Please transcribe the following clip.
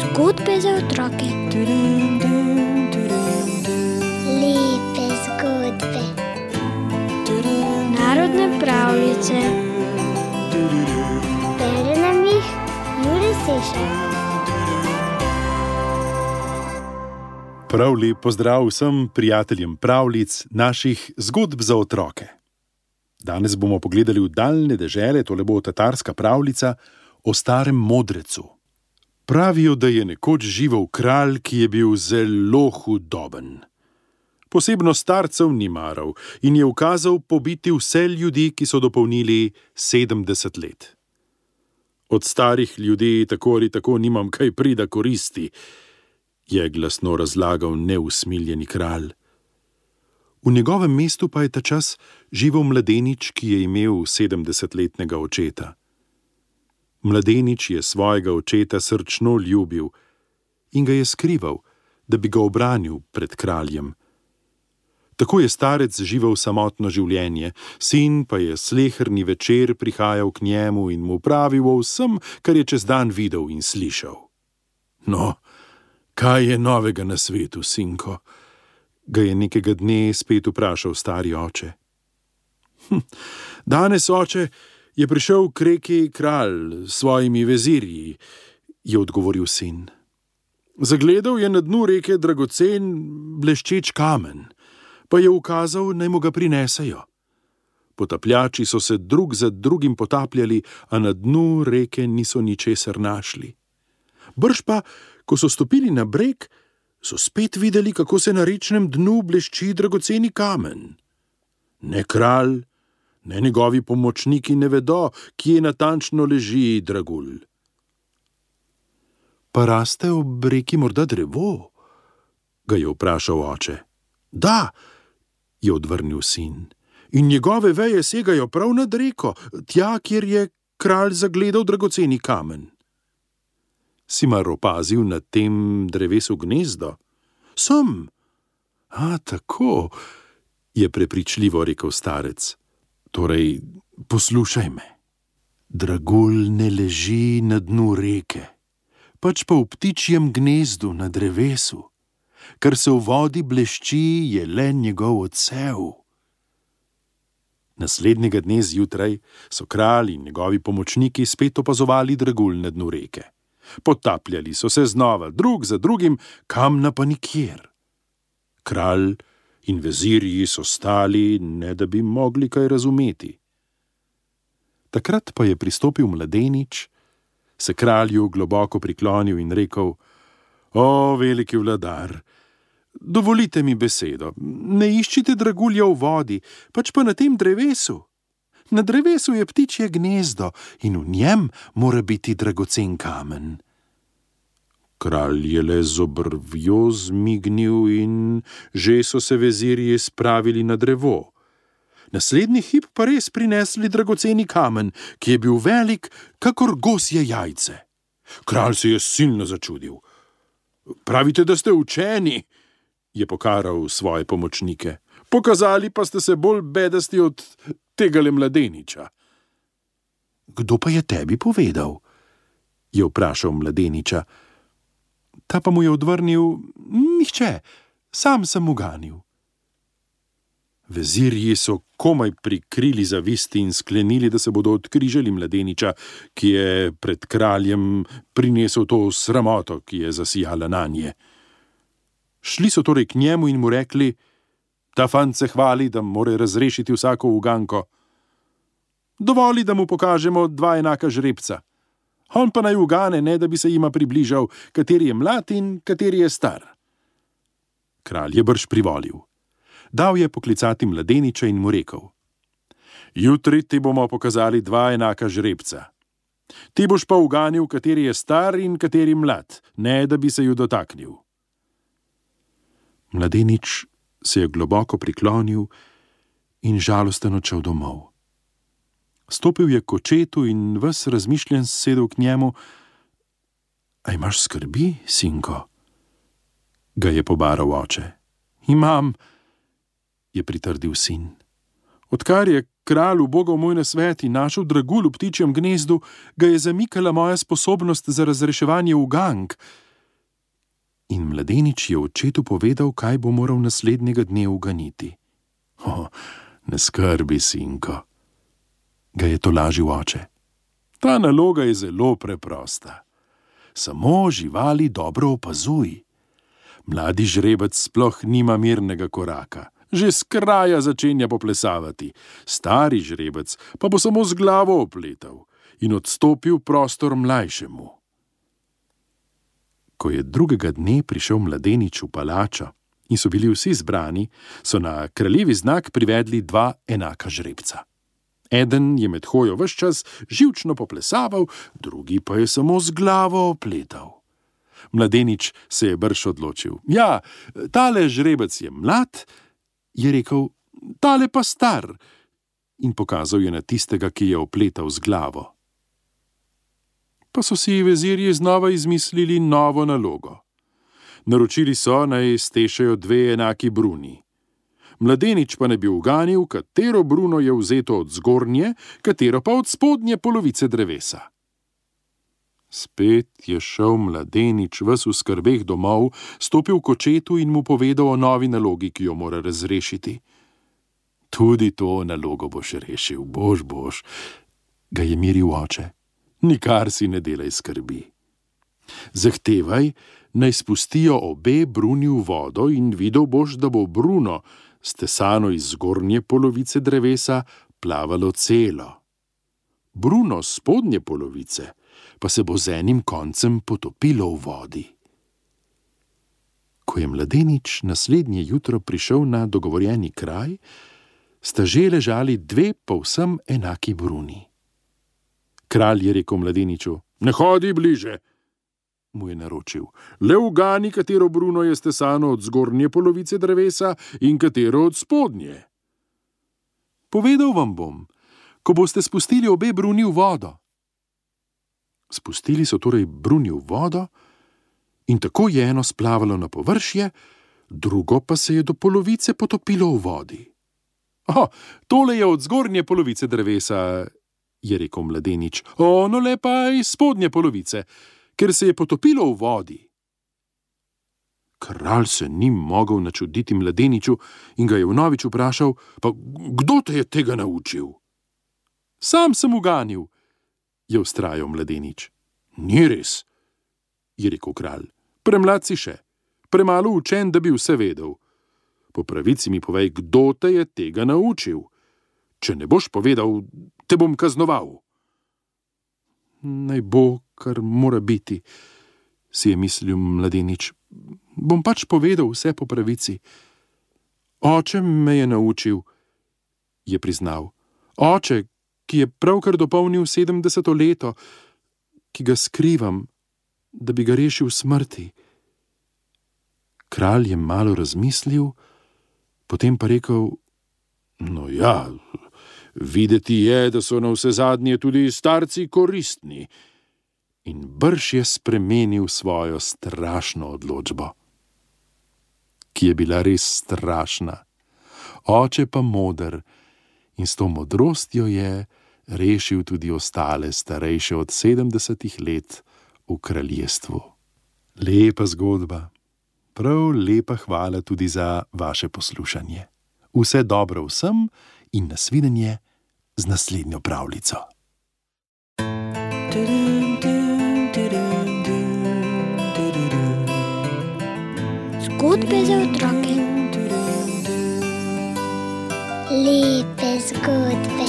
Zgodbe za otroke. Lepe zgodbe. Narodne pravljice. Bere nam jih Juri Sešar. Prav lep pozdrav vsem prijateljem pravljic naših zgodb za otroke. Danes bomo pogledali v daljne dežele, tole bo tatarska pravljica o starem modrecu. Pravijo, da je nekoč živel kralj, ki je bil zelo hudoben. Posebno starcev ni maral in je ukazal pobiti vse ljudi, ki so dopolnili 70 let. Od starih ljudi tako ali tako nimam kaj prida koristi, je glasno razlagal neusmiljeni kralj. V njegovem mestu pa je ta čas živel mladenič, ki je imel 70-letnega očeta. Mladenič je svojega očeta srčno ljubil in ga je skrival, da bi ga obranil pred kraljem. Tako je starec živel samotno življenje, sin pa je slehrni večer prihajal k njemu in mu pravil vsem, kar je čez dan videl in slišal. No, kaj je novega na svetu, sinko? Ga je nekega dne spet vprašal stari oče. Hm, danes, oče, je prišel k reki kralj s svojimi vezirji, je odgovoril sin. Zagledal je na dnu reke dragocen, bleščeč kamen, pa je ukazal, naj mu ga prinesejo. Potapljači so se drug za drugim potapljali, a na dnu reke niso ničesar našli. Brž pa, ko so stopili na breg, so spet videli, kako se na rečnem dnu blešči dragoceni kamen. Ne kralj, ne njegovi pomočniki ne vedo, kje natančno leži dragulj. Pa raste ob reki morda drevo? ga je vprašal oče. Da, je odvrnil sin. In njegove veje segajo prav nad reko, tja, kjer je kralj zagledal dragoceni kamen. Si mar opazil na tem drevesu gnezdo? Sem. A tako, je prepričljivo rekel starec. Torej, poslušaj me. Dragulj ne leži na dnu reke, pač pa v ptičjem gnezdu na drevesu. Kar se v vodi blešči, je le njegov odsev. Naslednjega dne zjutraj so kralj in njegovi pomočniki spet opazovali dragulj na dnu reke. Potapljali so se znova, drug za drugim, kamna pa nikjer. Kralj in vezirji so stali, ne da bi mogli kaj razumeti. Takrat pa je pristopil mladenič, se kralju globoko priklonil in rekel: O, veliki vladar, dovolite mi besedo, ne iščite dragulja v vodi, pač pa na tem drevesu. Na drevesu je ptičje gnezdo in v njem mora biti dragocen kamen. Kralj je le z obrvjo zmignil in že so se vezirji spravili na drevo. Naslednji hip pa res prinesli dragoceni kamen, ki je bil velik, kakor gosje jajce. Kralj se je silno začudil. Pravite, da ste učeni, je pokaral svoje pomočnike. Pokazali pa ste se bolj bedasti od tega le mladeniča. Kdo pa je tebi povedal? je vprašal mladeniča. Ta pa mu je odvrnil: Nihče, sam sem uganil. Vezirji so komaj prikrili zavisti in sklenili, da se bodo odkrižali mladeniča, ki je pred kraljem prinesel to sramoto, ki je zasijala na nje. Šli so torej k njemu in mu rekli: Ta fant se hvali, da more razrešiti vsako uganko. Dovoli, da mu pokažemo dva enaka žrebca. On pa naj ugane, ne da bi se jima približal, kateri je mlad in kateri je star. Kralj je brž privolil. Dal je poklicati mladeniča in mu rekel: Jutri ti bomo pokazali dva enaka žrebca. Ti boš pa uganil, kateri je star in kateri mlad, ne da bi se ju dotaknil. Mladenič se je globoko priklonil in žalosten odšel domov. Stopil je k očetu in ves razmišljen sedel k njemu. A imaš skrbi, sinko? ga je pobaral oče. Imam, je pritrdil sin. Odkar je kralj ubogal moj nasvet in našel dragul v ptičjem gnezdu, ga je zamikala moja sposobnost za razreševanje ugank. In mladenič je očetu povedal, kaj bo moral naslednjega dne uganiti. O, ne skrbi, sinko, ga je to lažil oče. Ta naloga je zelo preprosta. Samo živali dobro opazuj. Mladi žrebec sploh nima mirnega koraka, že z kraja začenja poplesavati, stari žrebec pa bo samo z glavo opletal in odstopil prostor mlajšemu. Ko je drugega dne prišel mladenič v palačo in so bili vsi zbrani, so na kraljevi znak privedli dva enaka žrebca. Eden je med hojo vse čas živčno poplesaval, drugi pa je samo z glavo opletal. Mladenič se je brž odločil: Ja, tale žrebec je mlad, je rekel, tale pa star, in pokazal je na tistega, ki je opletal z glavo. Pa so si vezirji znova izmislili novo nalogo. Naročili so, naj stešajo dve enaki bruni. Mladenič pa ne bi uganil, katero bruno je vzeto od zgornje, katero pa od spodnje polovice drevesa. Spet je šel mladenič v skrbeh domov, stopil k očetu in mu povedal o novi nalogi, ki jo mora razrešiti. Tudi to nalogo boš rešil, boš, boš, ga je miril oče. Nikar si ne delaj skrbi. Zahtevaj, naj spustijo obe bruni v vodo in videl boš, da bo bruno, stesano iz zgornje polovice drevesa, plavalo celo. Bruno spodnje polovice pa se bo z enim koncem potopilo v vodi. Ko je mladenič naslednje jutro prišel na dogovorjeni kraj, sta že ležali dve povsem enaki bruni. Kralj je rekel mladeniču: Ne hodi bliže, mu je naročil. Le ugani, katero bruno je stesano od zgornje polovice drevesa in katero od spodnje. Povedal vam bom, ko boste spustili obe bruni v vodo. Spustili so torej bruni v vodo, in tako je eno splavalo na površje, drugo pa se je do polovice potopilo v vodi. O, tole je od zgornje polovice drevesa, je rekel mladenič, ono le pa iz spodnje polovice ker se je potopilo v vodi. Kralj se ni mogel načuditi mladeniču in ga je vnovič vprašal: Pa kdo te je tega naučil? Sam sem uganil, je ustrajal mladenič. Ni res, je rekel kralj. Premlad si še, premalo učen, da bi vse vedel. Po pravici mi povej, kdo te je tega naučil. Če ne boš povedal, te bom kaznoval. Naj bo, kar mora biti, si je mislil mladenič. Bom pač povedal vse po pravici. Oče me je naučil, je priznal. Oče, ki je pravkar dopolnil sedemdeseto leto, ki ga skrivam, da bi ga rešil smrti. Kralj je malo razmislil, potem pa rekel: No ja, videti je, da so na vse zadnje tudi starci koristni in brž je spremenil svojo strašno odločbo, ki je bila res strašna, oče pa moder in s to modrostjo je rešil tudi ostale, starejše od sedemdesetih let v kraljestvu. Lepa zgodba, prav lepa hvala tudi za vaše poslušanje. Vse dobro vsem in nasvidenje z naslednjo pravljico. Zgodbe za otroke. Lepe zgodbe.